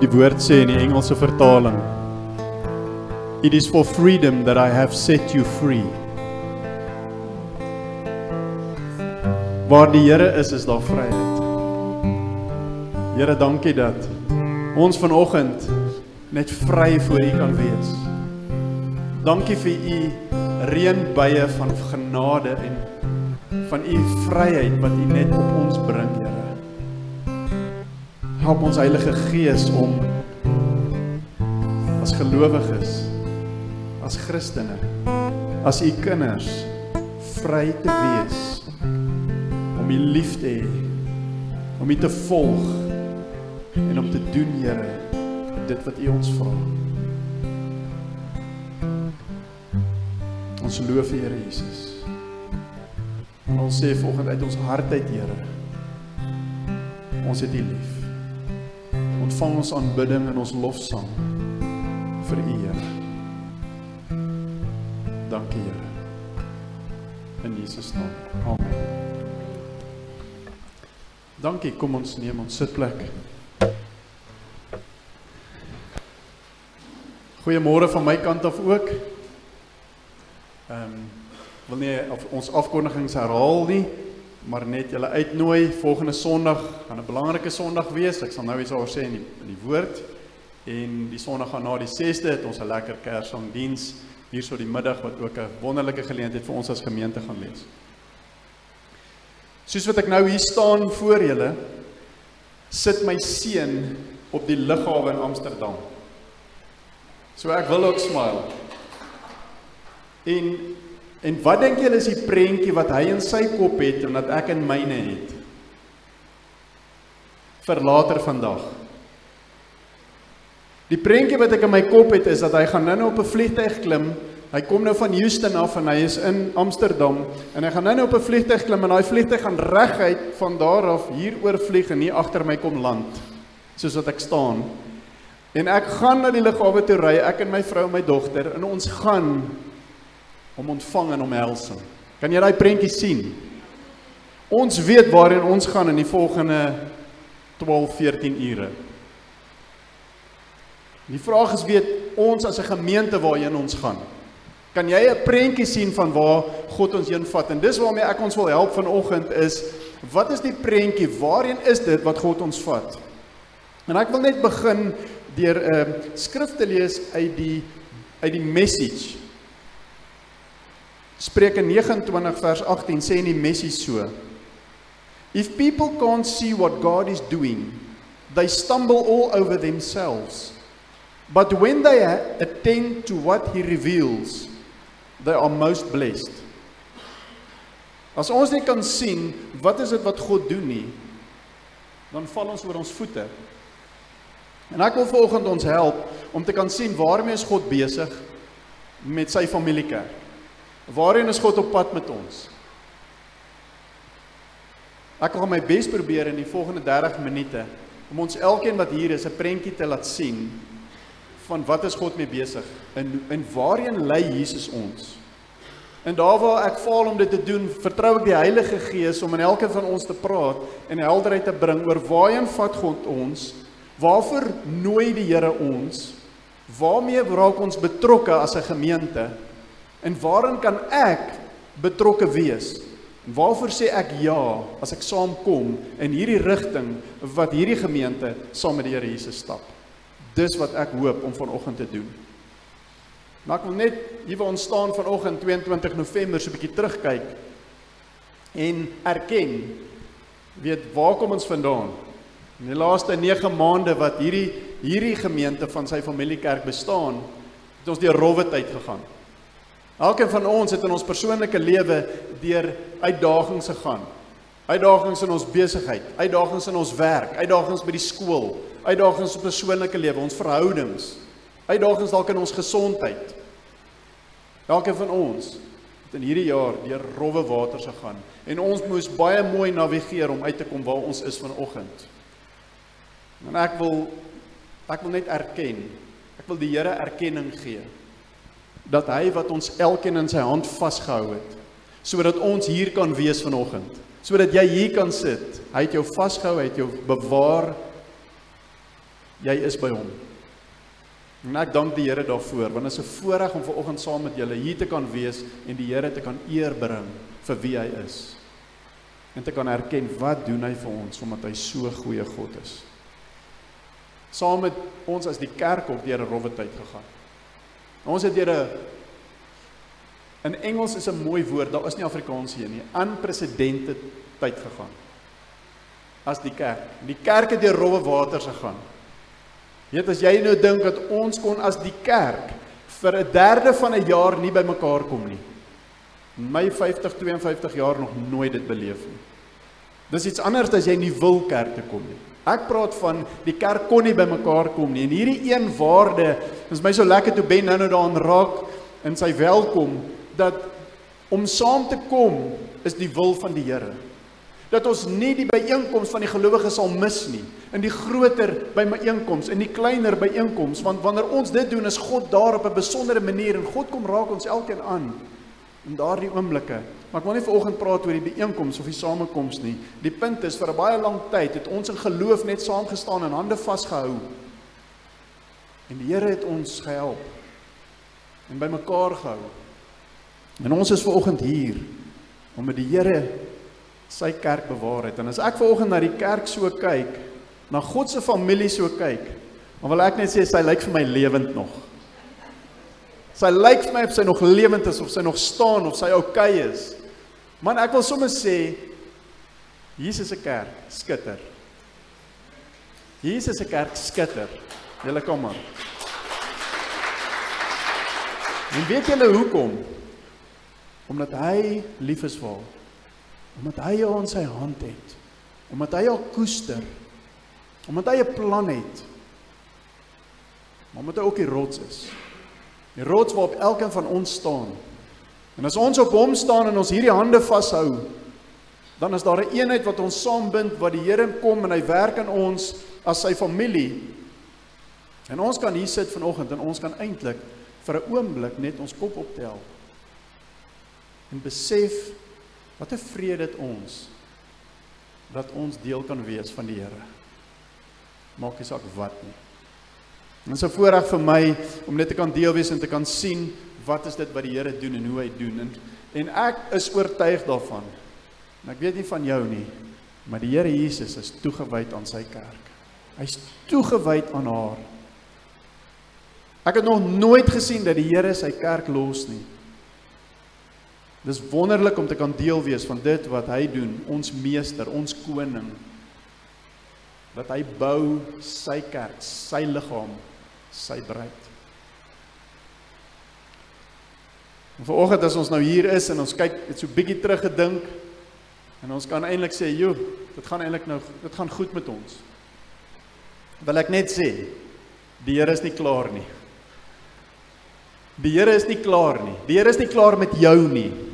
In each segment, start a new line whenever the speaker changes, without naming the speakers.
die woord sê in die Engelse vertaling. It is for freedom that I have set you free. Waar die Here is, is daar vryheid. Here, dankie dat ons vanoggend net vry voor U kan wees. Dankie vir U reënbuie van genade en van U vryheid wat U net op ons bring. Help ons Heilige Gees om as gelowiges, as Christene, as U kinders vry te wees om U lief te hê, om U te volg en om te doen, Here, dit wat U ons vra. Ons loof U, Here Jesus. Ons sê vanoggend uit ons hart uit, Here. Ons het U lief. Ontvang ons aanbidding en ons lofsang vir U, Here. Dankie, Here. In Jesus naam. Amen. Dankie. Kom ons neem ons sitplek. Goeiemôre van my kant af ook. Ehm um, wil nie of ons afkondigings herhaal nie, maar net julle uitnooi volgende Sondag gaan 'n belangrike Sondag wees. Ek sal nou iets oor sê in die in die woord. En die Sondag gaan na die 6de het ons 'n lekker Kersangdiens hier so die middag wat ook 'n wonderlike geleentheid vir ons as gemeente gaan wees. Soos wat ek nou hier staan voor julle, sit my seun op die lughawe in Amsterdam. So ek wil ook smile. En En wat dink julle is die prentjie wat hy in sy kop het en wat ek in myne het? Vir later vandag. Die prentjie wat ek in my kop het is dat hy gaan nou-nou op 'n vliegtyg klim. Hy kom nou van Houston af en hy is in Amsterdam en hy gaan nou-nou op 'n vliegtyg klim en daai vliegtyg gaan reguit van daar af hier oor vlieg en hier agter my kom land soos wat ek staan. En ek gaan na die lughawe toe ry, ek en my vrou en my dogter en ons gaan om ontvang en omhelsing. Kan jy daai prentjie sien? Ons weet waarheen ons gaan in die volgende 12, 14 ure. Die vraag is weet ons as 'n gemeente waarheen ons gaan. Kan jy 'n prentjie sien van waar God ons heen vat? En dis waarmee ek ons wil help vanoggend is wat is die prentjie? Waarheen is dit wat God ons vat? En ek wil net begin deur 'n uh, skrif te lees uit die uit die message Spreuke 29 vers 18 sê in die messies so: If people can't see what God is doing, they stumble all over themselves. But when they attend to what he reveals, they are most blessed. As ons nie kan sien wat is dit wat God doen nie, dan val ons oor ons voete. En ek wil vanoggend ons help om te kan sien waarmee is God besig met sy familiekerk. Waarheen is God op pad met ons? Ek gaan my bes probeer in die volgende 30 minute om ons elkeen wat hier is 'n prentjie te laat sien van wat is God mee besig en en waarheen lei Jesus ons? En daar waar ek faal om dit te doen, vertrou ek die Heilige Gees om in elkeen van ons te praat en helderheid te bring oor waarheen vat God ons? Waarvoor nooi die Here ons? Waarmee raak ons betrokke as 'n gemeente? En waarin kan ek betrokke wees? Waarvoor sê ek ja as ek saamkom in hierdie rigting wat hierdie gemeente saam met die Here Jesus stap? Dis wat ek hoop om vanoggend te doen. Maar ek wil net hier waar ons staan vanoggend 22 November so 'n bietjie terugkyk en erken weet waar kom ons vandaan? In die laaste 9 maande wat hierdie hierdie gemeente van sy familiekerk bestaan, het ons deur rowwe tyd gegaan. Elkeen van ons het in ons persoonlike lewe deur uitdagings gegaan. Uitdagings in ons besigheid, uitdagings in ons werk, uitdagings by die skool, uitdagings op persoonlike lewe, ons verhoudings, uitdagings dalk in ons gesondheid. Elkeen van ons het in hierdie jaar deur rowwe waters gegaan en ons moes baie mooi navigeer om uit te kom waar ons is vanoggend. En ek wil ek wil net erken. Ek wil die Here erkenning gee dat hy wat ons elkeen in sy hand vasgehou het sodat ons hier kan wees vanoggend sodat jy hier kan sit hy het jou vasgehou hy het jou bewaar jy is by hom. En ek dank die Here daarvoor want dit is 'n voorreg om vanoggend saam met julle hier te kan wees en die Here te kan eer bring vir wie hy is. En te kan erken wat doen hy vir ons omdat hy so goeie God is. Saam met ons as die kerk op deur 'n rowwe tyd gegaan. Ons het deur 'n in Engels is 'n mooi woord, daar is nie Afrikaans hier nie, unprecedented tyd gegaan. As die kerk. Die kerk het deur rowwe waters gegaan. Weet as jy nou dink dat ons kon as die kerk vir 'n derde van 'n jaar nie bymekaar kom nie. My 50 52 jaar nog nooit dit beleef nie. Dis iets anders as jy nie wil kerk toe kom nie. Ek praat van die kerk kon nie bymekaar kom nie. En hierdie een waarde, is my so lekker toe Ben nou-nou daaraan raak in sy welkom dat om saam te kom is die wil van die Here. Dat ons nie die byeenkoms van die gelowiges sal mis nie. In die groter byeenkoms en die kleiner byeenkoms want wanneer ons dit doen is God daar op 'n besondere manier en God kom raak ons elkeen aan in daardie oomblikke maar ek wil nie vanoggend praat oor die byeenkoms of die samekoms nie die punt is vir 'n baie lang tyd het ons in geloof net saam gestaan en hande vasgehou en die Here het ons gehelp en bymekaar gehou en ons is vanoggend hier om met die Here sy kerk bewaar het. En as ek vanoggend na die kerk so kyk, na God se familie so kyk, dan wil ek net sê sy lyk vir my lewend nog. Sy lyk vir my of sy nog lewend is of sy nog staan of sy oukei okay is. Man, ek wil sommer sê Jesus se kerk skitter. Jesus se kerk skitter. Julle kom maar. En weet julle hoekom? Omdat hy lief is vir ons omdat hy jou in sy hand het omdat hy jou koester omdat hy 'n plan het maar omdat hy ook die rots is die rots waarop elkeen van ons staan en as ons op hom staan en ons hierdie hande vashou dan is daar 'n eenheid wat ons saambind wat die Here kom en hy werk in ons as sy familie en ons kan hier sit vanoggend en ons kan eintlik vir 'n oomblik net ons kop optel en besef Wat 'n vrede dit ons dat ons deel kan wees van die Here. Maak nie saak wat nie. Dit is 'n voorreg vir my om net te kan deel wees en te kan sien wat is dit wat die Here doen en hoe hy doen en en ek is oortuig daarvan. En ek weet nie van jou nie, maar die Here Jesus is toegewyd aan sy kerk. Hy's toegewyd aan haar. Ek het nog nooit gesien dat die Here sy kerk los nie. Dis wonderlik om te kan deel wees van dit wat hy doen, ons meester, ons koning. Dat hy bou sy kerk, sy liggaam, sy bruid. En vanoggend as ons nou hier is en ons kyk net so bietjie teruggedink en ons kan eintlik sê, "Jo, dit gaan eintlik nou dit gaan goed met ons." Wil ek net sê, die Here is nie klaar nie. Die Here is nie klaar nie. Die Here is nie klaar met jou nie.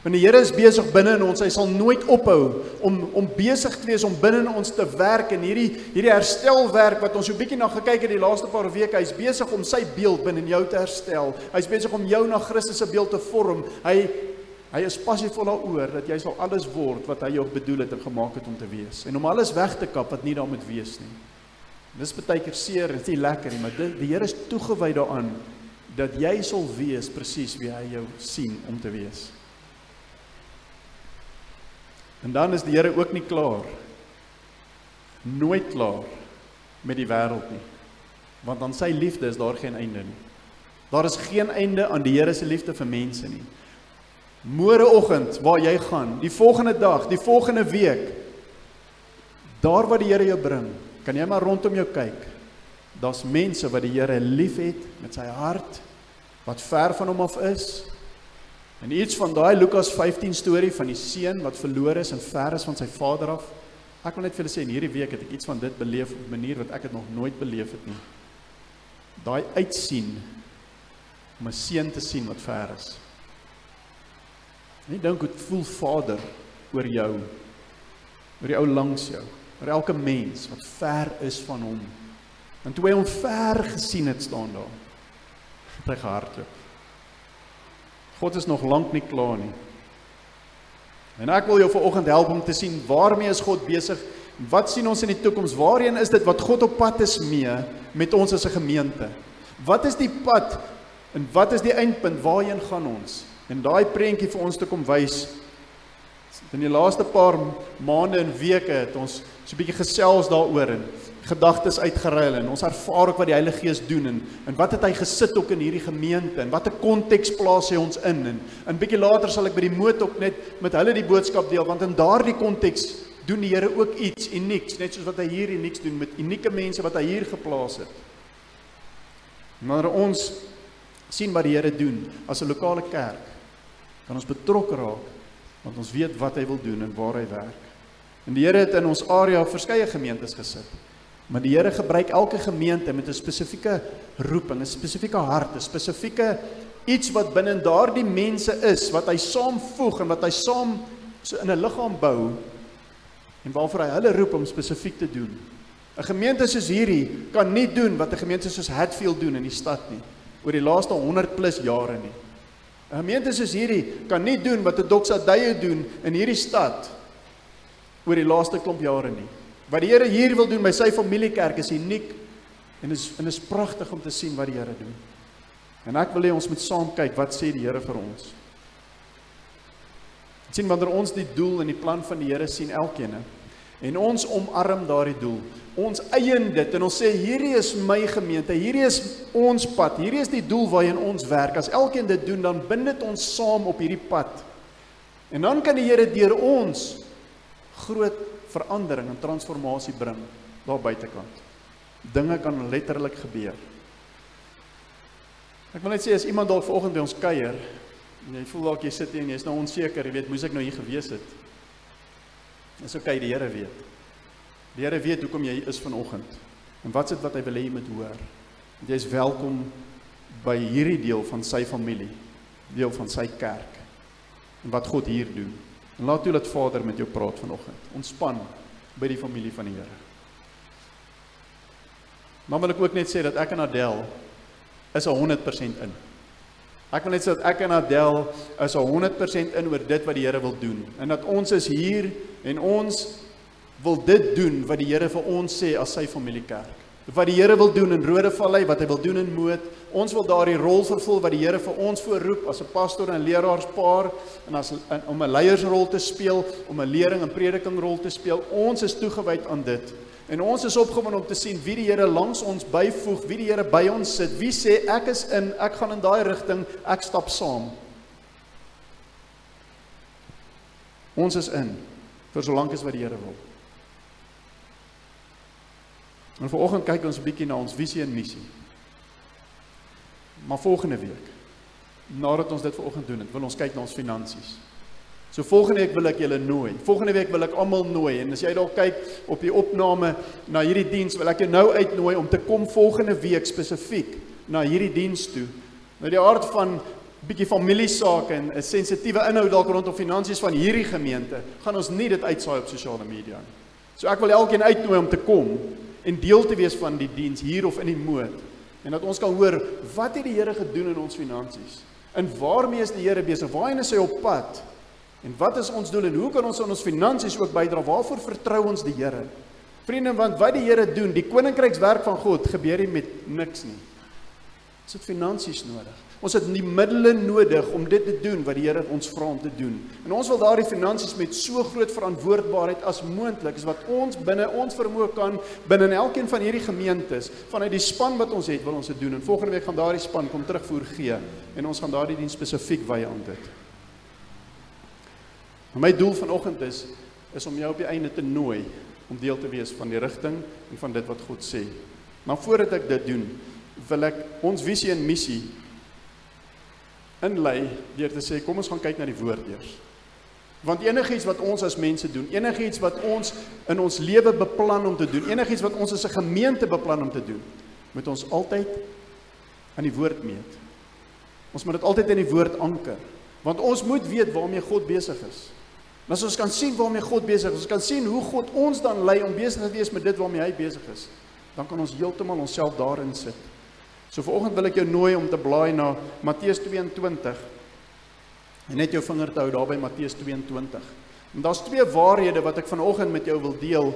Want die Here is besig binne in ons. Hy sal nooit ophou om om besig te wees om binne in ons te werk en hierdie hierdie herstelwerk wat ons so bietjie na gekyk het die laaste paar weke. Hy's besig om sy beeld binne in jou te herstel. Hy's besig om jou na Christus se beeld te vorm. Hy hy is passievol daaroor dat jy sal alles word wat hy jou bedoel het en gemaak het om te wees. En om alles weg te kap wat nie daar moet wees nie. Dis baie keer seer, dit is nie lekker nie, maar dit, die Here is toegewy daaraan dat jy sal wees presies wie hy jou sien om te wees. En dan is die Here ook nie klaar. Nooit klaar met die wêreld nie. Want aan sy liefde is daar geen einde nie. Daar is geen einde aan die Here se liefde vir mense nie. Môreoggend waar jy gaan, die volgende dag, die volgende week, daar waar die Here jou bring, kan jy maar rondom jou kyk. Daar's mense wat die Here liefhet met sy hart wat ver van hom af is En iets van daai Lukas 15 storie van die seun wat verlore is en ver is van sy vader af. Ek wil net vir julle sê in hierdie week het ek iets van dit beleef op 'n manier wat ek dit nog nooit beleef het nie. Daai uitsien om 'n seun te sien wat ver is. Net dink hoe voel Vader oor jou. Oor die ou langs jou, oor elke mens wat ver is van hom. En toe hy hom ver gesien het staan daar. Het hy gehardloop. God is nog lank nie klaar nie. En ek wil jou vanoggend help om te sien waarmee is God besig Wat sien ons in die toekoms? Waarheen is dit wat God op pad is mee met ons as 'n gemeente? Wat is die pad en wat is die eindpunt? Waarheen gaan ons? En daai prentjie vir ons te kom wys. In die laaste paar maande en weke het ons so 'n bietjie gesels daaroor en gedagtes uitgeruil en ons ervaar ook wat die Heilige Gees doen en en wat het hy gesit ook in hierdie gemeente en watter konteks plaas hy ons in en 'n bietjie later sal ek by die moot ook net met hulle die boodskap deel want in daardie konteks doen die Here ook iets unieks net soos wat hy hier unieks doen met unieke mense wat hy hier geplaas het. Maar ons sien wat die Here doen as 'n lokale kerk kan ons betrokke raak want ons weet wat hy wil doen en waar hy werk. En die Here het in ons area verskeie gemeentes gesit. Maar die Here gebruik elke gemeente met 'n spesifieke roeping, 'n spesifieke hart, 'n spesifieke iets wat binne daardie mense is wat hy saamvoeg en wat hy saam so in 'n liggaam bou en waarvoor hy hulle roep om spesifiek te doen. 'n Gemeente soos hierdie kan nie doen wat 'n gemeente soos Hatfield doen in die stad nie oor die laaste 100 plus jare nie. 'n Gemeente soos hierdie kan nie doen wat 'n Doxadeie doen in hierdie stad oor die laaste klomp jare nie. Wat die Here hier wil doen by sy familiekerk is uniek en is en is pragtig om te sien wat die Here doen. En ek wil hê ons moet saam kyk wat sê die Here vir ons. sien wanneer ons die doel en die plan van die Here sien elkeen en ons omarm daardie doel. Ons eien dit en ons sê hierdie is my gemeente, hierdie is ons pad, hierdie is die doel waarheen ons werk. As elkeen dit doen, dan bind dit ons saam op hierdie pad. En dan kan die Here deur ons groot verandering en transformasie bring daar buitekant. Dinge kan letterlik gebeur. Ek wil net sê as iemand dalk vanoggend by ons kuier en jy voel dalk jy sit hier en jy's nou onseker, jy weet, moes ek nou hier gewees het? Dis oké, okay, die Here weet. Die Here weet hoekom jy is vanoggend en wat sit wat hy wil hê jy moet hoor. Jy is welkom by hierdie deel van sy familie, deel van sy kerk en wat God hier doen. En laat toe dat Vader met jou praat vanoggend. Ontspan by die familie van die Here. Maar wil ek ook net sê dat ek en Adel is 100% in. Ek wil net sê dat ek en Adel is 100% in oor dit wat die Here wil doen. En dat ons is hier en ons wil dit doen wat die Here vir ons sê as sy familiekerk wat die Here wil doen in Rodevallei, wat hy wil doen in Moot. Ons wil daardie rol vervul wat die Here vir ons voorroep as 'n pastoor en leraarspaar en as in, om 'n leiersrol te speel, om 'n lering en predikingrol te speel. Ons is toegewyd aan dit. En ons is opgewonde om te sien wie die Here langs ons byvoeg, wie die Here by ons sit. Wie sê ek is in, ek gaan in daai rigting, ek stap saam. Ons is in vir solank as wat die Here wil. En vanoggend kyk ons 'n bietjie na ons visie en missie. Maar volgende week, nadat ons dit vanoggend doen, wil ons kyk na ons finansies. So volgende week wil ek julle nooi. Volgende week wil ek almal nooi en as jy dalk kyk op die opname na hierdie diens, wil ek jou nou uitnooi om te kom volgende week spesifiek na hierdie diens toe. Nou die aard van bietjie familiesake en 'n sensitiewe inhoud dalk rondom finansies van hierdie gemeente, gaan ons nie dit uitsaai op sosiale media nie. So ek wil elkeen uitnooi om te kom en deel te wees van die diens hier of in die moed en dat ons kan hoor wat het die Here gedoen in ons finansies? En waarmee is die Here besig? Waarheen is hy op pad? En wat is ons doel en hoe kan ons aan ons finansies ook bydra? Waarvoor vertrou ons die Here? Vriende, want wat die Here doen, die koninkrykswerk van God gebeur nie met niks nie. Ons het finansies nodig. Ons het die middele nodig om dit te doen wat die Here ons vra om te doen. En ons wil daardie finansies met so groot verantwoordbaarheid as moontlik, is wat ons binne ons vermoë kan binne in elkeen van hierdie gemeentes, vanuit die span wat ons het, wil ons dit doen. En volgende week gaan daardie span kom terugvoer gee en ons gaan daardie dien spesifiek wy aan dit. En my doel vanoggend is is om jou op die einde te nooi om deel te wees van die rigting en van dit wat God sê. Maar voordat ek dit doen, wil ek ons visie en missie inlei deur te sê kom ons gaan kyk na die woord eers. Want enigiets wat ons as mense doen, enigiets wat ons in ons lewe beplan om te doen, enigiets wat ons as 'n gemeente beplan om te doen, moet ons altyd aan die woord meet. Ons moet dit altyd in die woord anker, want ons moet weet waarmee God besig is. En as ons kan sien waarmee God besig is, ons kan sien hoe God ons dan lei om besig te wees met dit waarmee hy besig is, dan kan ons heeltemal onsself daarin sit. So vanoggend wil ek jou nooi om te blaai na Matteus 22. En net jou vinger te hou daar by Matteus 22. En daar's twee waarhede wat ek vanoggend met jou wil deel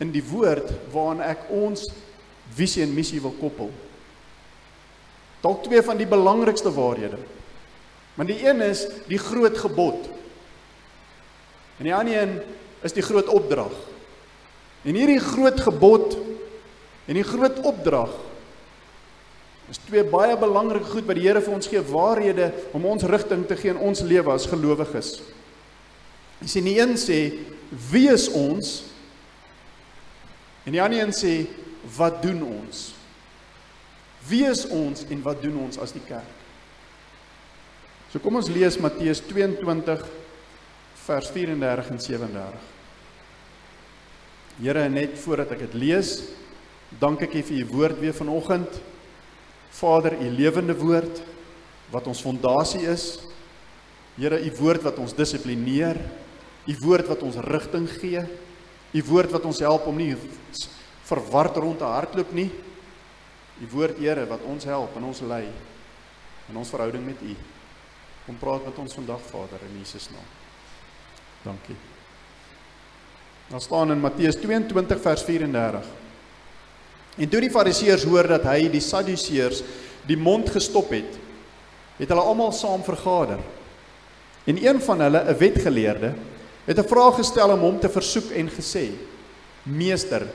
in die woord waaraan ek ons visie en missie wil koppel. Dalk twee van die belangrikste waarhede. Maar die een is die groot gebod. En die ander een is die groot opdrag. En hierdie groot gebod en die groot opdrag is twee baie belangrike goed wat die Here vir ons gee waarhede om ons rigting te gee in ons lewe as gelowiges. Hy sê nie een sê wie is ons en die ander een sê wat doen ons? Wie is ons en wat doen ons as die kerk? So kom ons lees Matteus 22 vers 34 en 37. Here, net voordat ek dit lees, dank ek U vir U woord weer vanoggend. Vader, U lewende woord wat ons fondasie is. Here, U woord wat ons dissiplineer, U woord wat ons rigting gee, U woord wat ons help om nie verward rond te hardloop nie. U woord, Here, wat ons help en ons lei in ons verhouding met U. Kom praat met ons vandag Vader in Jesus naam. Dankie. Daar staan in Matteus 22 vers 34. En toe die Fariseërs hoor dat hy die Sadduseërs die mond gestop het, het hulle almal saam vergader. En een van hulle, 'n wetgeleerde, het 'n vraag gestel om hom te versoek en gesê: "Meester,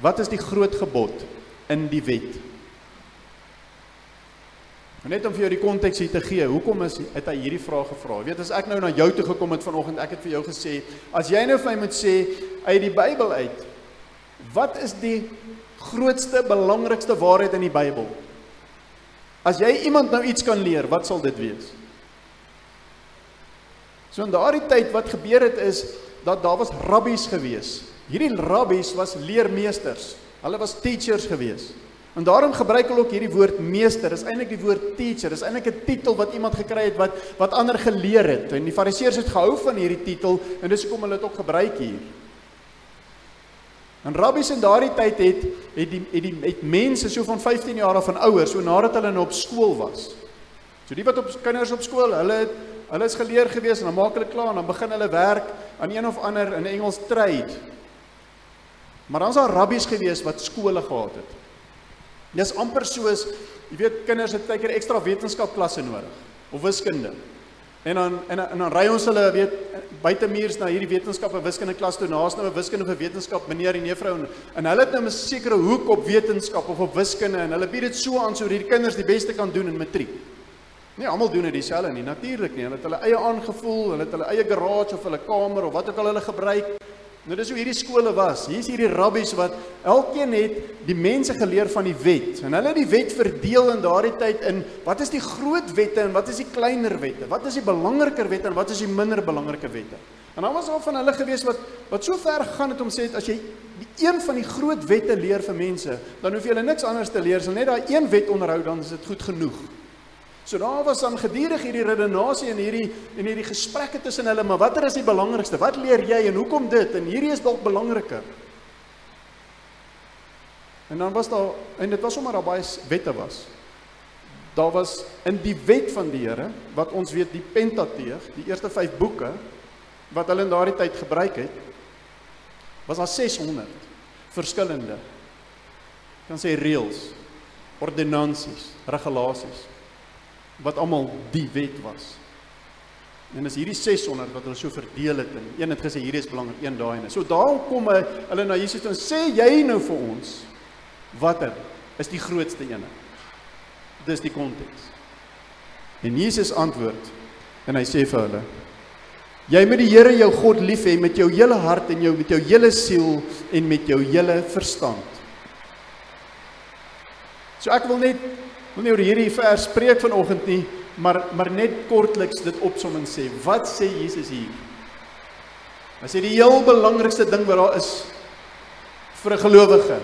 wat is die groot gebod in die wet?" Net om vir jou die konteks hier te gee, hoekom is het hy hierdie vraag gevra? Jy weet as ek nou na jou toe gekom het vanoggend, ek het vir jou gesê, as jy nou vir my moet sê uit die Bybel uit, wat is die grootste belangrikste waarheid in die Bybel? As jy iemand nou iets kan leer, wat sal dit wees? So in daardie tyd wat gebeur het is dat daar was rabbies gewees. Hierdie rabbies was leermeesters. Hulle was teachers gewees. En daarom gebruik hulle ook hierdie woord meester. Dis eintlik die woord teacher. Dis eintlik 'n titel wat iemand gekry het wat wat ander geleer het. En die Fariseërs het gehou van hierdie titel en dis hoekom hulle dit ook gebruik hier. En rabbies in daardie tyd het het die het die het mense so van 15 jaar af en ouer, so nadat hulle nou op skool was. So die wat op kinders op skool, hulle het hulle is geleer gewees en dan maak hulle klaar en dan begin hulle werk aan een of ander in Engels trade. Maar dan's daar rabbies gewees wat skole gehad het. Dis amper soos jy weet kinders het baie keer ekstra wetenskapklasse nodig of wiskunde. En dan en en dan ry ons hulle weet buite muurs na hierdie wetenskap en wiskunde klas toe naas nou 'n wiskunde vir wetenskap meneer en juffrou en, en hulle het nou 'n sekere hoek op wetenskap of op wiskunde en hulle bied dit so aan sodat hierdie kinders die beste kan doen in matriek. Nee, almal doen dit dieselfde nie, natuurlik nie. Hulle het hulle eie aangevoel, hulle het hulle eie garage of hulle kamer of wat ook al hulle gebruik. Nou dis hoe hierdie skole was. Hier is hierdie rabbies wat elkeen het die mense geleer van die wet. En hulle het die wet verdeel in daardie tyd in wat is die groot wette en wat is die kleiner wette? Wat is die belangriker wette en wat is die minder belangrike wette? En dan was al van hulle gewees wat wat so ver gegaan het om sê as jy die een van die groot wette leer vir mense, dan hoef jy hulle niks anders te leer, hulle net daai een wet onderhou dan is dit goed genoeg. So daar was dan gedurig hierdie redenasie en hierdie en hierdie gesprekke tussen hulle, maar watter is die belangrikste? Wat leer jy en hoekom dit? En hierdie is dalk belangriker. En dan was daar en dit was sommer daar baie wette was. Daar was in die wet van die Here wat ons weet die Pentateeg, die eerste 5 boeke wat hulle in daardie tyd gebruik het, was daar 600 verskillende kan sê reëls, ordonnansies, regulasies wat almal die wet was. En is hierdie 600 wat hulle so verdeel het en een het gesê hierdie is belangrik, een daai en so. Daarom kom hulle na Jesus toe en sê jy nou vir ons watter is die grootste ene? Dis die konteks. En Jesus antwoord en hy sê vir hulle: Jy moet die Here jou God lief hê met jou hele hart en jou met jou hele siel en met jou hele verstand. So ek wil net wil nie oor hierdie vers spreek vanoggend nie, maar maar net kortliks dit opsom en sê, wat sê Jesus hier? Hy sê die heel belangrikste ding wat daar is vir 'n gelowige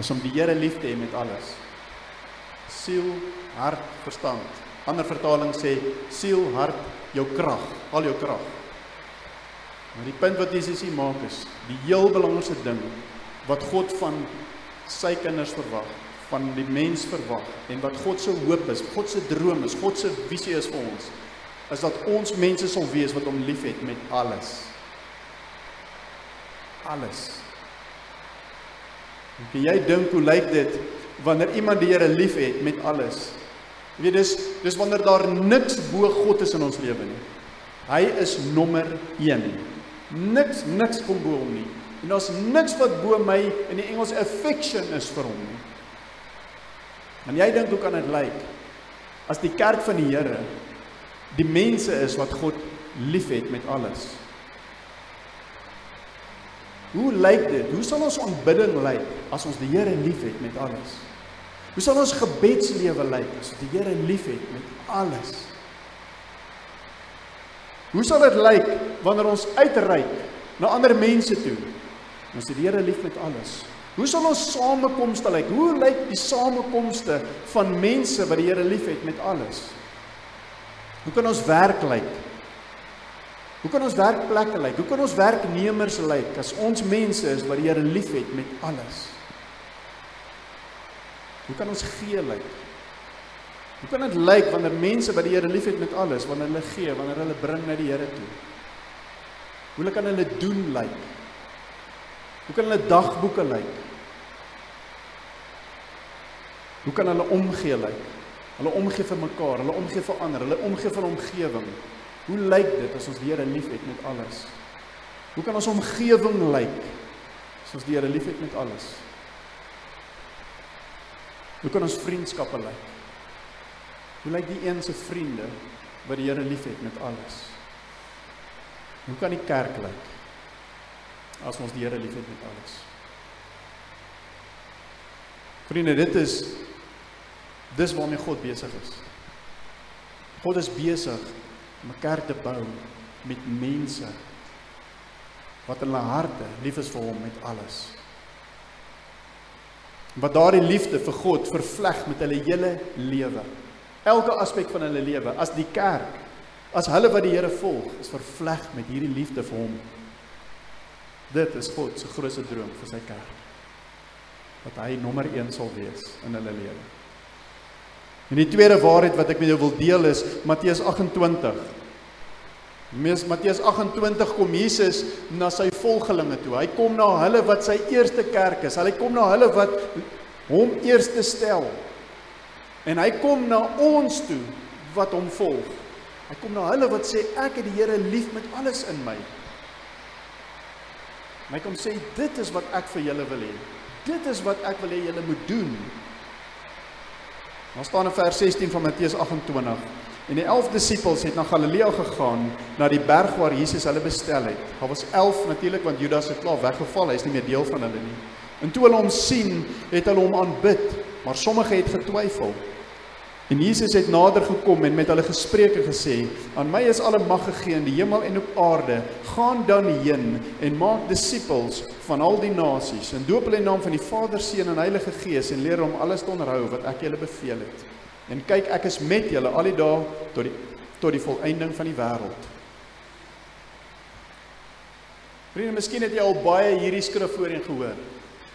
is om die Here lief te hê met alles. Siel, hart, verstand. Ander vertaling sê siel, hart, jou krag, al jou krag. Maar die punt wat Jesus hier maak is, die heel belangrikste ding wat God van sy kinders verwag van die mens verwag en wat God se hoop is, God se droom is, God se visie is vir ons, is dat ons mense sal wees wat hom liefhet met alles. alles. En jy dink hoe lyk dit wanneer iemand die Here liefhet met alles? Jy weet dis dis wanneer daar niks bo God is in ons lewe nie. Hy is nommer 1. Niks niks kom bo hom nie. En daar's niks wat bo my in die Engels affection is vir hom nie. En jy dink hoe kan dit lyk as die kerk van die Here die mense is wat God liefhet met alles? Hoe lyk dit? Hoe sal ons aanbidding lyk as ons die Here liefhet met alles? Hoe sal ons gebedslewe lyk as ons die Here liefhet met alles? Hoe sal dit lyk wanneer ons uitreik na ander mense toe? Ons die Here lief met alles. Hoe sal ons samekomste lyk? Hoe lyk die samekomste van mense wat die Here liefhet met alles? Hoe kan ons werk lyk? Hoe kan ons werkplekke lyk? Hoe kan ons werknemers lyk as ons mense is wat die Here liefhet met alles? Hoe kan ons gee lyk? Hoe kan dit lyk wanneer mense wat die Here liefhet met alles, wanneer hulle gee, wanneer hulle bring na die Here toe? Hoe kan hulle doen lyk? Hoe kan hulle dagboeke lyk? Hoe kan hulle omgee lyk? Hulle omgee vir mekaar, hulle omgee vir ander, hulle omgee vir omgewing. Hoe lyk dit as ons die Here liefhet met alles? Hoe kan ons omgewing lyk as ons die Here liefhet met alles? Hoe kan ons vriendskappe lyk? Hoe lyk die een se vriende wat die Here liefhet met alles? Hoe kan die kerk lyk as ons die Here liefhet met alles? Vriende, dit is dis waarmee God besig is. God is besig om 'n kerk te bou met mense wat in hulle harte lief is vir hom met alles. Wat daardie liefde vir God vervleg met hulle hele lewe. Elke aspek van hulle lewe as die kerk, as hulle wat die Here volg, is vervleg met hierdie liefde vir hom. Dit is God se grootste droom vir sy kerk. Dat hy nommer 1 sal wees in hulle lewe. En die tweede waarheid wat ek met jou wil deel is Matteus 28. Mes Matteus 28 kom Jesus na sy volgelinge toe. Hy kom na hulle wat sy eerste kerk is. Hy kom na hulle wat hom eerste stel. En hy kom na ons toe wat hom volg. Hy kom na hulle wat sê ek het die Here lief met alles in my. My kom sê dit is wat ek vir julle wil hê. Dit is wat ek wil hê julle moet doen Daar staan in vers 16 van Matteus 28. En die 11 disippels het na Galilea gegaan, na die berg waar Jesus hulle bestel het. Daar was 11 natuurlik want Judas het klaar weggeval, hy's nie meer deel van hulle nie. En toe hulle hom sien, het hulle hom aanbid, maar sommige het getwyfel. En Jesus het nader gekom en met hulle gespreek en gesê: "Aan my is alle mag gegee in die hemel en op aarde. Gaan dan heen en maak disippels van al die nasies en doop hulle in naam van die Vader, Seun en Heilige Gees en leer hom alles te onderhou wat ek julle beveel het. En kyk, ek is met julle al die dae tot die tot die volëinding van die wêreld." Vriende, miskien het jy al baie hierdie skrif voorheen gehoor.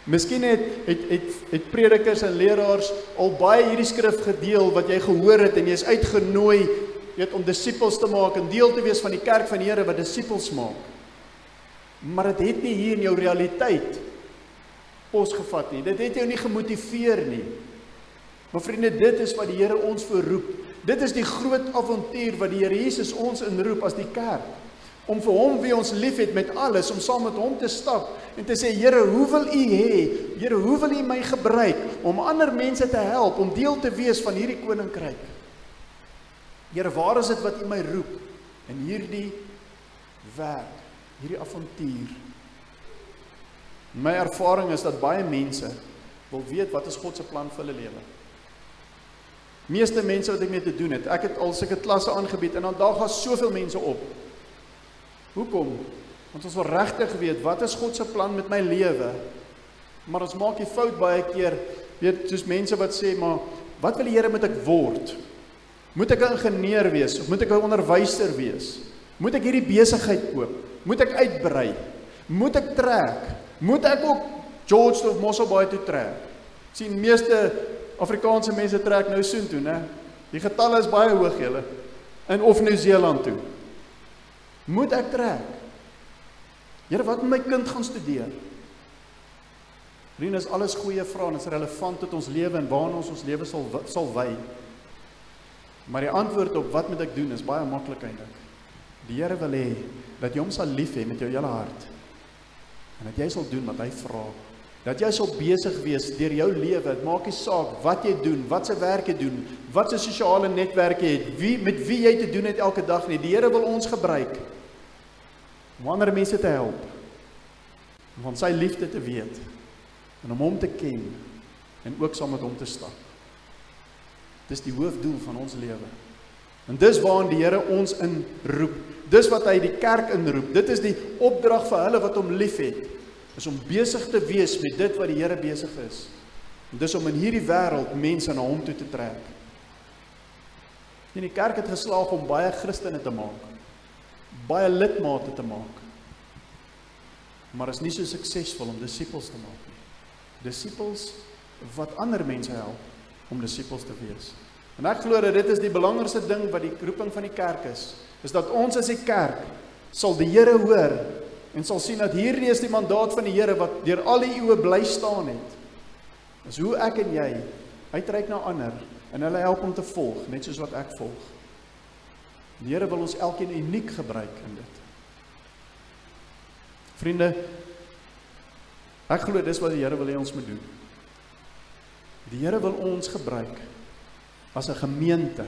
Miskien het het het het predikers en leraars al baie hierdie skrif gedeel wat jy gehoor het en jy is uitgenooi weet om disippels te maak en deel te wees van die kerk van die Here wat disippels maak. Maar dit het nie hier in jou realiteit pos gevat nie. Dit het jou nie gemotiveer nie. Maar vriende, dit is wat die Here ons voorroep. Dit is die groot avontuur wat die Here Jesus ons inroep as die kerk om vir hom wie ons liefhet met alles om saam met hom te stap en te sê Here, hoe wil U hê? Here, hoe wil U my gebruik om ander mense te help om deel te wees van hierdie koninkryk? Here, waar is dit wat U my roep in hierdie werk, hierdie avontuur? My ervaring is dat baie mense wil weet wat is God se plan vir hulle lewe. Meeste mense wat ek mee te doen het, ek het al sulke klasse aangebied en dan daar gaan soveel mense op Hoekom? Want ons wil regtig weet wat is God se plan met my lewe? Maar ons maak die fout baie keer, weet, soos mense wat sê, maar wat wil die Here moet ek word? Moet ek 'n ingenieur wees of moet ek 'n onderwyser wees? Moet ek hierdie besigheid koop? Moet ek uitbrei? Moet ek trek? Moet ek ook George of Mosselbaai toe trek? sien meeste Afrikaanse mense trek nou soontoe, né? Die getalle is baie hoog julle in of Nieu-Seeland toe. Moet ek trek? Here, wat moet my kind gaan studeer? Vriende, is alles goeie vrae en is relevant tot ons lewe en waarna ons ons lewe sal sal wy. Maar die antwoord op wat moet ek doen is baie maklik eintlik. Die Here wil hê dat jy hom sal lief hê met jou hele hart. En dat jy sal doen wat hy vra. Dat jy sal besig wees deur jou lewe, dit maak nie saak wat jy doen, wat se werk jy doen, wat se sosiale netwerke jy het, wie met wie jy te doen het elke dag nie. Die Here wil ons gebruik om ander mense te help. Om van sy liefde te weet en om hom te ken en ook saam met hom te stap. Dis die hoofdoel van ons lewe. En dis waaraan die Here ons inroep. Dis wat hy die kerk inroep. Dit is die opdrag vir hulle wat hom liefhet. Is om besig te wees met dit wat die Here besig is. En dis om in hierdie wêreld mense na hom toe te trek. En die kerk het geslaag om baie Christene te maak. Baie lidmate te maak. Maar is nie so suksesvol om disippels te maak nie. Disippels wat ander mense help om disippels te wees. En ek glo dat dit is die belangrikste ding wat die roeping van die kerk is, is dat ons as 'n kerk sal die Here hoor en sal sien dat hierdie is die mandaat van die Here wat deur al die eeue bly staan het. Is hoe ek en jy uitreik na ander en hulle help om te volg, net soos wat ek volg. Die Here wil ons elkeen uniek gebruik in dit. Vriende, ek glo dis wat die Here wil hê ons moet doen. Die Here wil ons gebruik as 'n gemeente,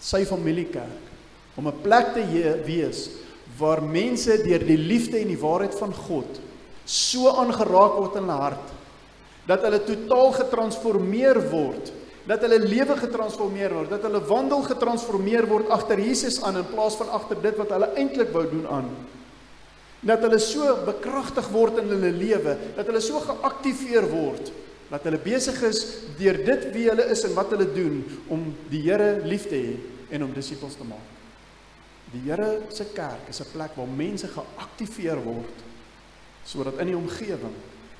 sy familiekerk, om 'n plek te wees waar mense deur die liefde en die waarheid van God so aangeraak word in hulle hart dat hulle totaal getransformeer word, dat hulle lewe getransformeer word, dat hulle wandel getransformeer word agter Jesus aan in plaas van agter dit wat hulle eintlik wou doen aan. Dat hulle so bekragtig word in hulle lewe, dat hulle so geaktiveer word dat hulle besig is deur dit wie hulle is en wat hulle doen om die Here lief te hê en om disippels te maak. Die Here se kerk is 'n plek waar mense geaktiveer word sodat in die omgewing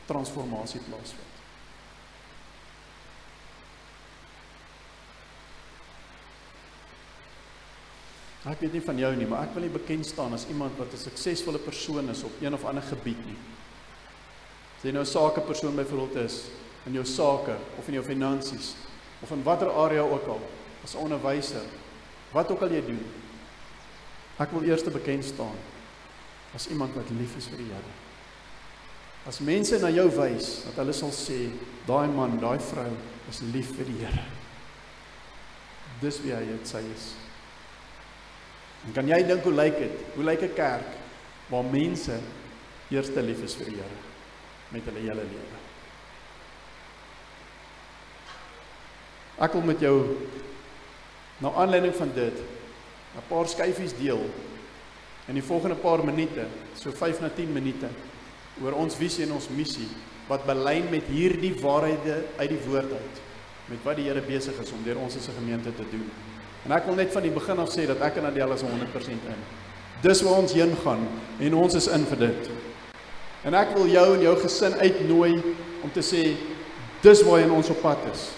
transformasie plaasvind. Ek weet nie van jou nie, maar ek wil nie bekend staan as iemand wat 'n suksesvolle persoon is op een of ander gebied nie. As jy nou 'n sakepersoon byvoorbeeld is, in jou sake of in jou finansies of in watter area ook al as onderwyser wat ook al jy doen ek wil eers bekend staan as iemand wat lief is vir die Here. As mense na jou wys dat hulle sal sê daai man daai vrou is lief vir die Here. Dis wie hy dit sê is. En kan jy dink hoe lyk dit? Hoe lyk 'n kerk waar mense eers te lief is vir die Here met hulle hele lewe? Ek wil met jou na aanleiding van dit 'n paar skyfies deel in die volgende paar minute, so 5 na 10 minute oor ons visie en ons missie wat belyn met hierdie waarhede uit die woord uit met wat die Here besig is om deur ons as 'n gemeente te doen. En ek wil net van die begin af sê dat ek en Adele is 100% in. Dis waar ons heen gaan en ons is in vir dit. En ek wil jou en jou gesin uitnooi om te sê dis waar ons op pad is.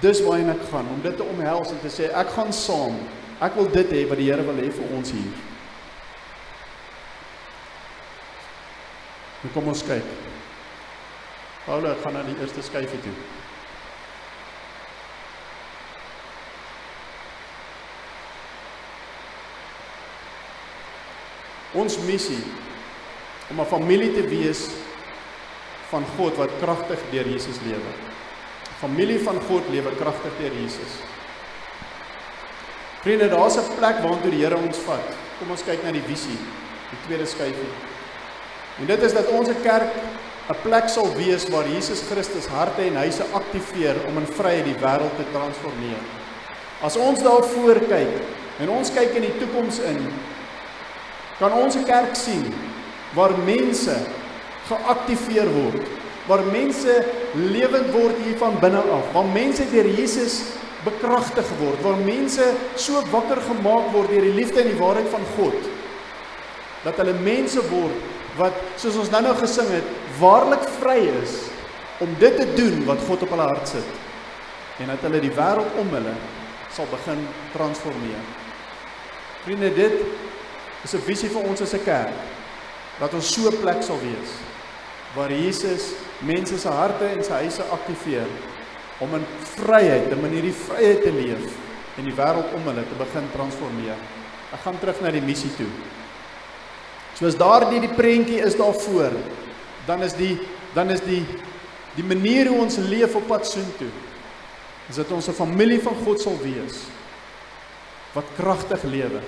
Dis waarheen ek gaan om dit te omhels en te sê ek gaan saam. Ek wil dit hê wat die Here wil hê vir ons hier. Nou kom ons kyk. Paulo gaan na die eerste skyfie toe. Ons missie om 'n familie te wees van God wat kragtig deur Jesus lewe. Familie van God lewe kragtig deur Jesus. Vriende, daar's 'n plek waartoe die Here ons vat. Kom ons kyk na die visie, die tweede skyfie. En dit is dat ons 'n kerk 'n plek sal wees waar Jesus Christus harte en huise aktiveer om in vryheid die wêreld te transformeer. As ons daarvoor kyk en ons kyk in die toekoms in, kan ons 'n kerk sien waar mense geaktiveer word waar mense lewend word hier van binne af, waar mense deur Jesus bekragtig word, waar mense so wakker gemaak word deur die liefde en die waarheid van God dat hulle mense word wat soos ons nou-nou gesing het, waarlik vry is om dit te doen wat God op hulle hart sit en dat hulle die wêreld om hulle sal begin transformeer. Vriende, dit is 'n visie vir ons as 'n kerk. dat ons so 'n plek sal wees waar Jesus mense se harte en sy huise aktiveer om in vryheid, in hierdie vryheid te leef en die wêreld om hulle te begin transformeer. Ek gaan terug na die missie toe. So as daardie die prentjie is daarvoor, dan is die dan is die die manier hoe ons leef op pad soontoe is dat ons 'n familie van God sal wees wat kragtig lewe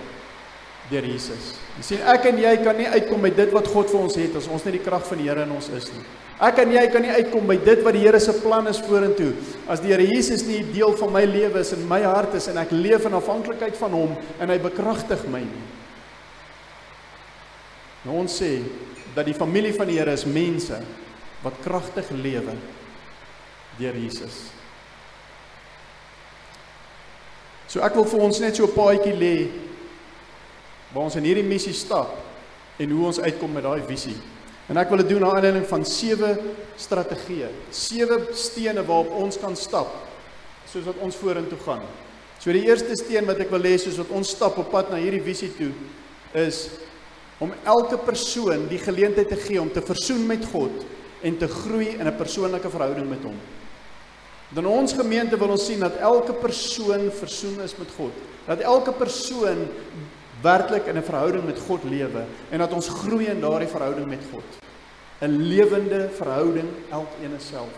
deur Jesus. Jy sien ek en jy kan nie uitkom by dit wat God vir ons het as ons nie die krag van die Here in ons is nie. Ek en jy kan nie uitkom by dit wat die Here se plan is vorentoe as die Here Jesus nie deel van my lewe is en my hart is en ek leef in afhanklikheid van hom en hy bekragtig my nie. Nou ons sê dat die familie van die Here is mense wat kragtig lewe deur Jesus. So ek wil vir ons net so 'n paadjie lê waar ons in hierdie missie stap en hoe ons uitkom met daai visie. En ek wil dit doen na aanleiding van sewe strategieë, sewe stene waarop ons kan stap soos wat ons vorentoe gaan. So die eerste steen wat ek wil hê soos wat ons stap op pad na hierdie visie toe is om elke persoon die geleentheid te gee om te versoen met God en te groei in 'n persoonlike verhouding met hom. Dan ons gemeente wil ons sien dat elke persoon versoen is met God. Dat elke persoon werklik in 'n verhouding met God lewe en dat ons groei in daardie verhouding met God. 'n Lewende verhouding elkeen self.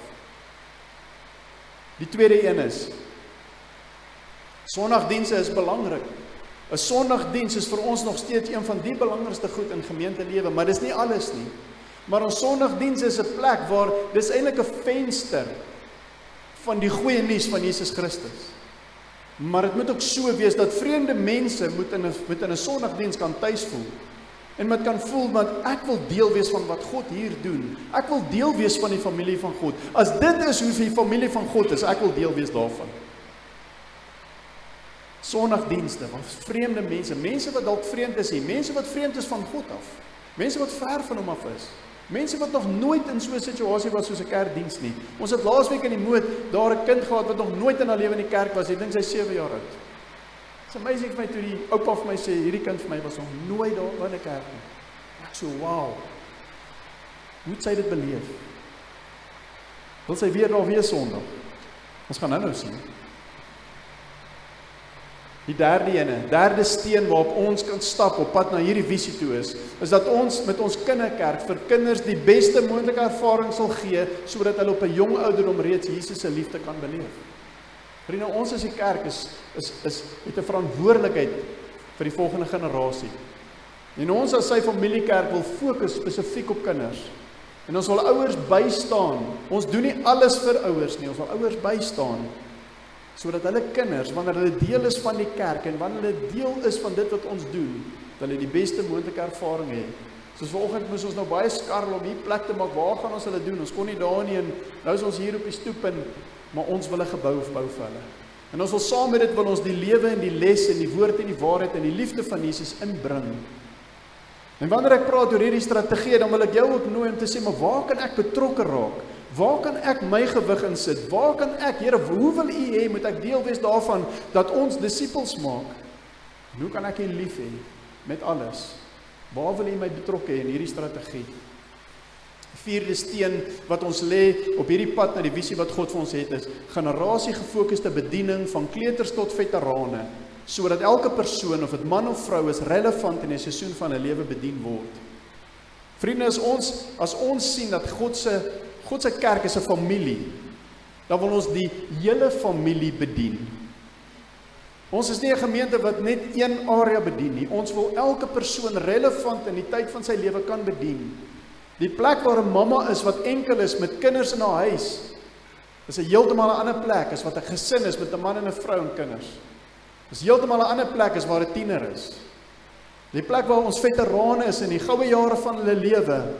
Die tweede een is Sondagdienste is belangrik. 'n Sondagdiens is vir ons nog steeds een van die belangrikste goed in gemeentelewe, maar dis nie alles nie. Maar ons Sondagdiens is 'n plek waar dis eintlik 'n venster van die goeie nuus van Jesus Christus. Maar dit moet ook so wees dat vreemde mense moet in 'n moet in 'n Sondagdiens kan tuis voel. En moet kan voel dat ek wil deel wees van wat God hier doen. Ek wil deel wees van die familie van God. As dit is hoe die familie van God is, ek wil deel wees daarvan. Sondagdienste van vreemde mense, mense wat dalk vreemd is hier, mense wat vreemd is van God af. Mense wat ver van hom af is. Mense wat nog nooit in so 'n situasie was soos 'n kerkdiens nie. Ons het laasweek in die moed daar 'n kind gehad wat nog nooit in haar lewe in die kerk was. Ek dink sy 7 jaar oud. It's amazing vir my toe die oupa vir my sê hierdie kind vir my was nog nooit daar in 'n kerk nie. Ek so wow. Hoe het sy dit beleef? Wil sy weer daar wees Sondag? Ons gaan nou-nou sien. Die derde ene, derde steen waarop ons kan stap op pad na hierdie visie toe is, is dat ons met ons kinderkerk vir kinders die beste moontlike ervaring sal gee sodat hulle op 'n jong ouderdom reeds Jesus se liefde kan beleef. Vriende, ons as die kerk is is is het 'n verantwoordelikheid vir die volgende generasie. En ons as sy familiekerk wil fokus spesifiek op kinders. En ons wil ouers bystaan. Ons doen nie alles vir ouers nie, ons wil ouers bystaan sodat hulle kinders wanneer hulle deel is van die kerk en wanneer hulle deel is van dit wat ons doen, dat hulle die beste moontlike ervaring het. Soos vanoggend moes ons nou baie skarrel om hier plek te maak. Waar gaan ons hulle doen? Ons kon nie daar nie en nou is ons hier op die stoep en maar ons wil 'n gebou bou vir hulle. En ons wil saam met dit wil ons die lewe en die les en die woord en die waarheid en die liefde van Jesus inbring. En wanneer ek praat oor hierdie strategie, dan wil ek jou ook nooi om te sê, maar waar kan ek betrokke raak? Waar kan ek my gewig insit? Waar kan ek, Here, hoe wil U hê moet ek deel wees daarvan dat ons disippels maak? Hoe kan ek U lief hê met alles? Waar wil U my betrokke hê in hierdie strategie? Vierde steen wat ons lê op hierdie pad na die visie wat God vir ons het is generasie gefokusde bediening van kleuters tot veterane sodat elke persoon of dit man of vrou is relevant in die seisoen van 'n lewe bedien word. Vriende, as ons as ons sien dat God se God se kerk is 'n familie. Dan wil ons die hele familie bedien. Ons is nie 'n gemeente wat net een area bedien nie. Ons wil elke persoon relevant in die tyd van sy lewe kan bedien. Die plek waar 'n mamma is wat enkel is met kinders in haar huis, is 'n heeltemal 'n ander plek as wat 'n gesin is met 'n man en 'n vrou en kinders. Dis heeltemal 'n ander plek as waar 'n tiener is. Die plek waar ons veterane is in die goue jare van hulle lewe,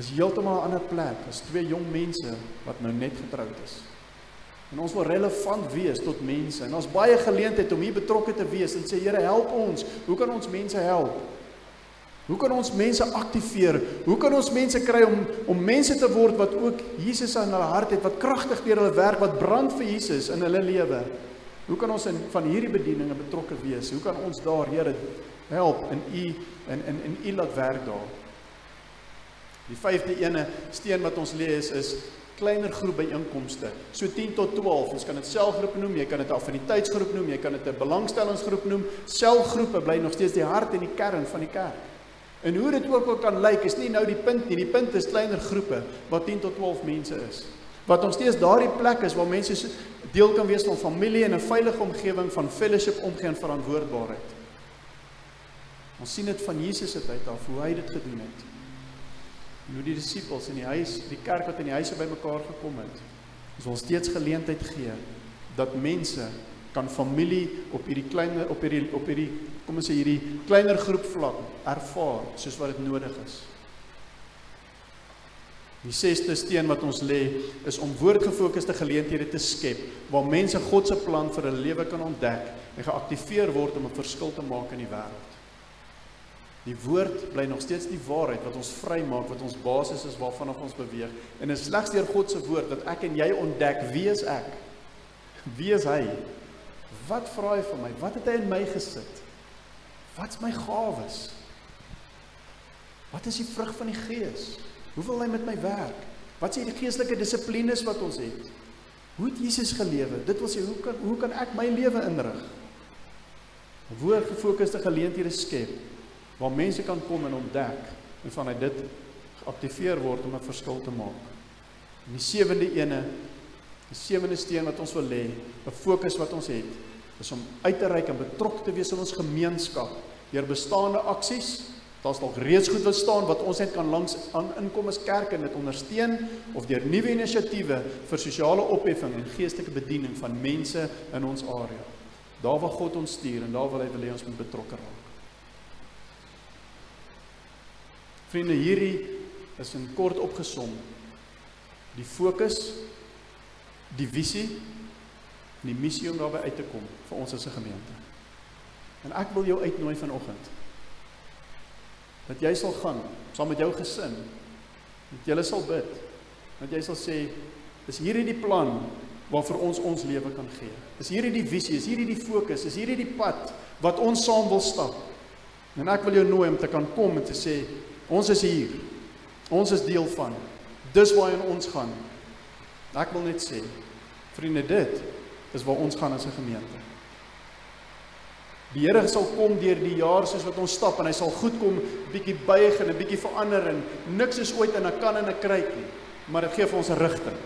is heeltemal 'n ander plek as twee jong mense wat nou net getroud is. En ons wil relevant wees tot mense en ons baie geleentheid om hier betrokke te wees en sê Here help ons. Hoe kan ons mense help? Hoe kan ons mense aktiveer? Hoe kan ons mense kry om om mense te word wat ook Jesus in hulle hart het, wat kragtig deur hulle werk, wat brand vir Jesus in hulle lewe? Hoe kan ons in van hierdie bedieninge betrokke wees? Hoe kan ons daar, Here, help in u in in in u laat werk daar? Die vyfde ene steen wat ons lees is kleiner groep byeenkomste. So 10 tot 12. Ons kan dit selgroep noem, jy kan dit affiniteitsgroep noem, jy kan dit 'n belangstellingsgroep noem. Selgroepe bly nog steeds die hart en die kern van die kerk. En hoe dit ook al kan lyk, is nie nou die punt nie. Die punt is kleiner groepe wat 10 tot 12 mense is. Wat ons steeds daardie plek is waar mense deel kan wees van familie en 'n veilige omgewing van fellowship omgee en verantwoordbaarheid. Ons sien dit van Jesus se tyd af hoe hy dit gedoen het hoe die disippels in die huis, die kerk wat in die huise bymekaar gekom het, ons wil steeds geleentheid gee dat mense kan familie op hierdie kleiner op hierdie op hierdie kom ons sê hierdie kleiner groep vlak ervaar soos wat dit nodig is. Die sesde steen wat ons lê is om woordgefokusde geleenthede te skep waar mense God se plan vir hulle lewe kan ontdek en geaktiveer word om 'n verskil te maak in die wêreld. Die woord bly nog steeds die waarheid wat ons vrymaak, wat ons basis is waarvan ons beweeg. En dit is slegs deur God se woord dat ek en jy ontdek wie is ek? Wie is hy? Wat vra hy van my? Wat het hy in my gesit? Wat's my gawes? Wat is die vrug van die Gees? Hoe wil hy met my werk? Wat is die geestelike dissiplines wat ons het? Hoe het Jesus gelewe? Dit wil sê hoe kan hoe kan ek my lewe inrig? Woord gefokusde geleenthede skep waar mense kan kom en ontdek en vanuit dit geaktiveer word om 'n verskil te maak. En die sewende ene, die sewende steen wat ons wil lê, 'n fokus wat ons het, is om uit te reik en betrokke te wees in ons gemeenskap deur bestaande aksies. Daar's nog reeds goed wat staan wat ons net kan langs aan inkom as kerk en dit ondersteun of deur nuwe inisiatiewe vir sosiale opheffing en geestelike bediening van mense in ons area. Daar waar God ons stuur en daar wil hy wil hê ons moet betrokke raak. Vriende, hierdie is in kort opgesom die fokus, die visie en die missie om daarby uit te kom vir ons as 'n gemeente. En ek wil jou uitnooi vanoggend dat jy sal gaan saam met jou gesin, dat jy sal bid, dat jy sal sê, is hierdie die plan waarvoor ons ons lewe kan gee. Is hierdie die visie, is hierdie die fokus, is hierdie die pad wat ons saam wil stap. En ek wil jou nooi om te kan kom en te sê, Ons is hier. Ons is deel van. Dis waarheen ons gaan. Ek wil net sê, vriende, dit is waar ons gaan as 'n gemeente. Die Here sal kom deur die jaar soos wat ons stap en hy sal goed kom, bietjie buig en 'n bietjie verander en niks is ooit in 'n kan en 'n kruik nie, maar dit gee vir ons 'n rigting.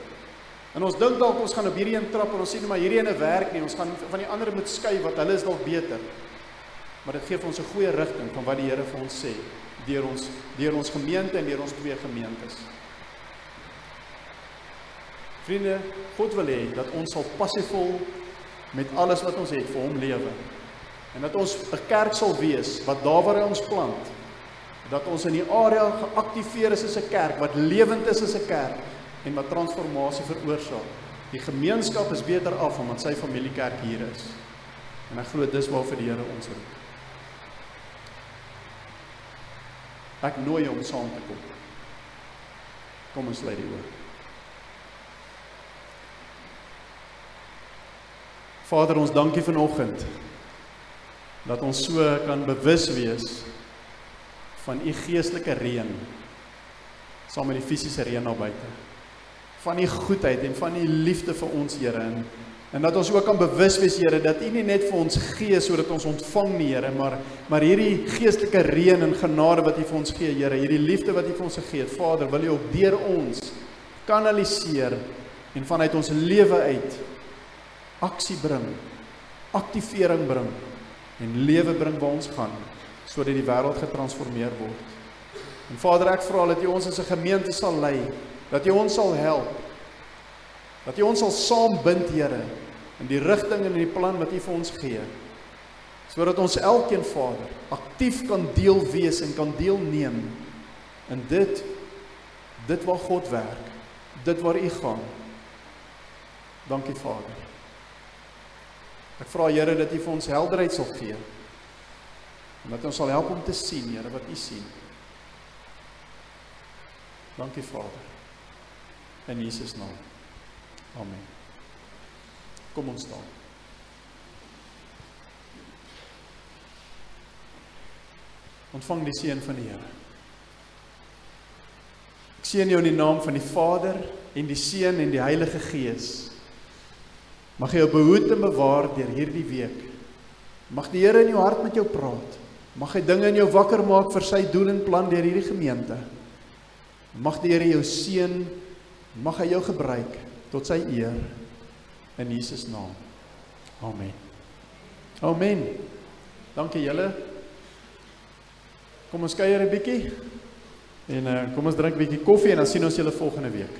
En ons dink dalk ons gaan op hierdie een trap en ons sien maar hierdie ene werk nie, ons gaan van die ander moet skei wat hulle is dalk beter. Maar dit gee vir ons 'n goeie rigting van wat die Here vir ons sê deur ons deur ons gemeente en deur ons twee gemeentes. Vriende, God wil hê dat ons sal passievol met alles wat ons het vir hom lewe. En dat ons 'n kerk sal wees wat daar waar hy ons plant, dat ons in die area geaktiveer is as 'n kerk wat lewend is as 'n kerk en wat transformasie veroorsaak. Die gemeenskap is beter af omdat sy familiekerk hier is. En ek glo dis waarvoor die Here ons roep. Ek nooi jou om saam te kom. Kom ons lê die oor. Vader, ons dankie vanoggend dat ons so kan bewus wees van u geestelike reën saam met die fisiese reën daar buite. Van u goedheid en van u liefde vir ons, Here, en En dat ons ook kan bewus wees Here dat U nie net vir ons gee sodat ons ontvang nie Here, maar maar hierdie geestelike reën en genade wat U vir ons gee Here, hierdie liefde wat U vir ons gegee het, Vader, wil U ook deur ons kanaliseer en vanuit ons lewe uit aksie bring, aktivering bring en lewe bring waar ons gaan sodat die wêreld getransformeer word. En Vader, ek vra dat U ons as 'n gemeente sal lei, dat U ons sal help dat U ons sal saambind, Here, in die rigting en in die plan wat U vir ons gee. Sodat ons elkeen Vader aktief kan deel wees en kan deelneem in dit dit waar God werk, dit waar U gaan. Dankie Vader. Ek vra Here dat U vir ons helderheid sal gee. En dat ons sal help om te sien, Here, wat U sien. Dankie Vader. In Jesus naam. Amen. Kom ons staan. Ontvang die seën van die Here. seën jou in die naam van die Vader en die Seun en die Heilige Gees. Mag hy jou behoed en bewaar deur hierdie week. Mag die Here in jou hart met jou praat. Mag hy dinge in jou wakker maak vir sy doel en plan deur hierdie gemeente. Mag die Here jou seën. Mag hy jou gebruik tot sy eer in Jesus naam. Amen. Amen. Dankie julle. Kom ons kuier 'n bietjie. En uh, kom ons drink 'n bietjie koffie en dan sien ons julle volgende week.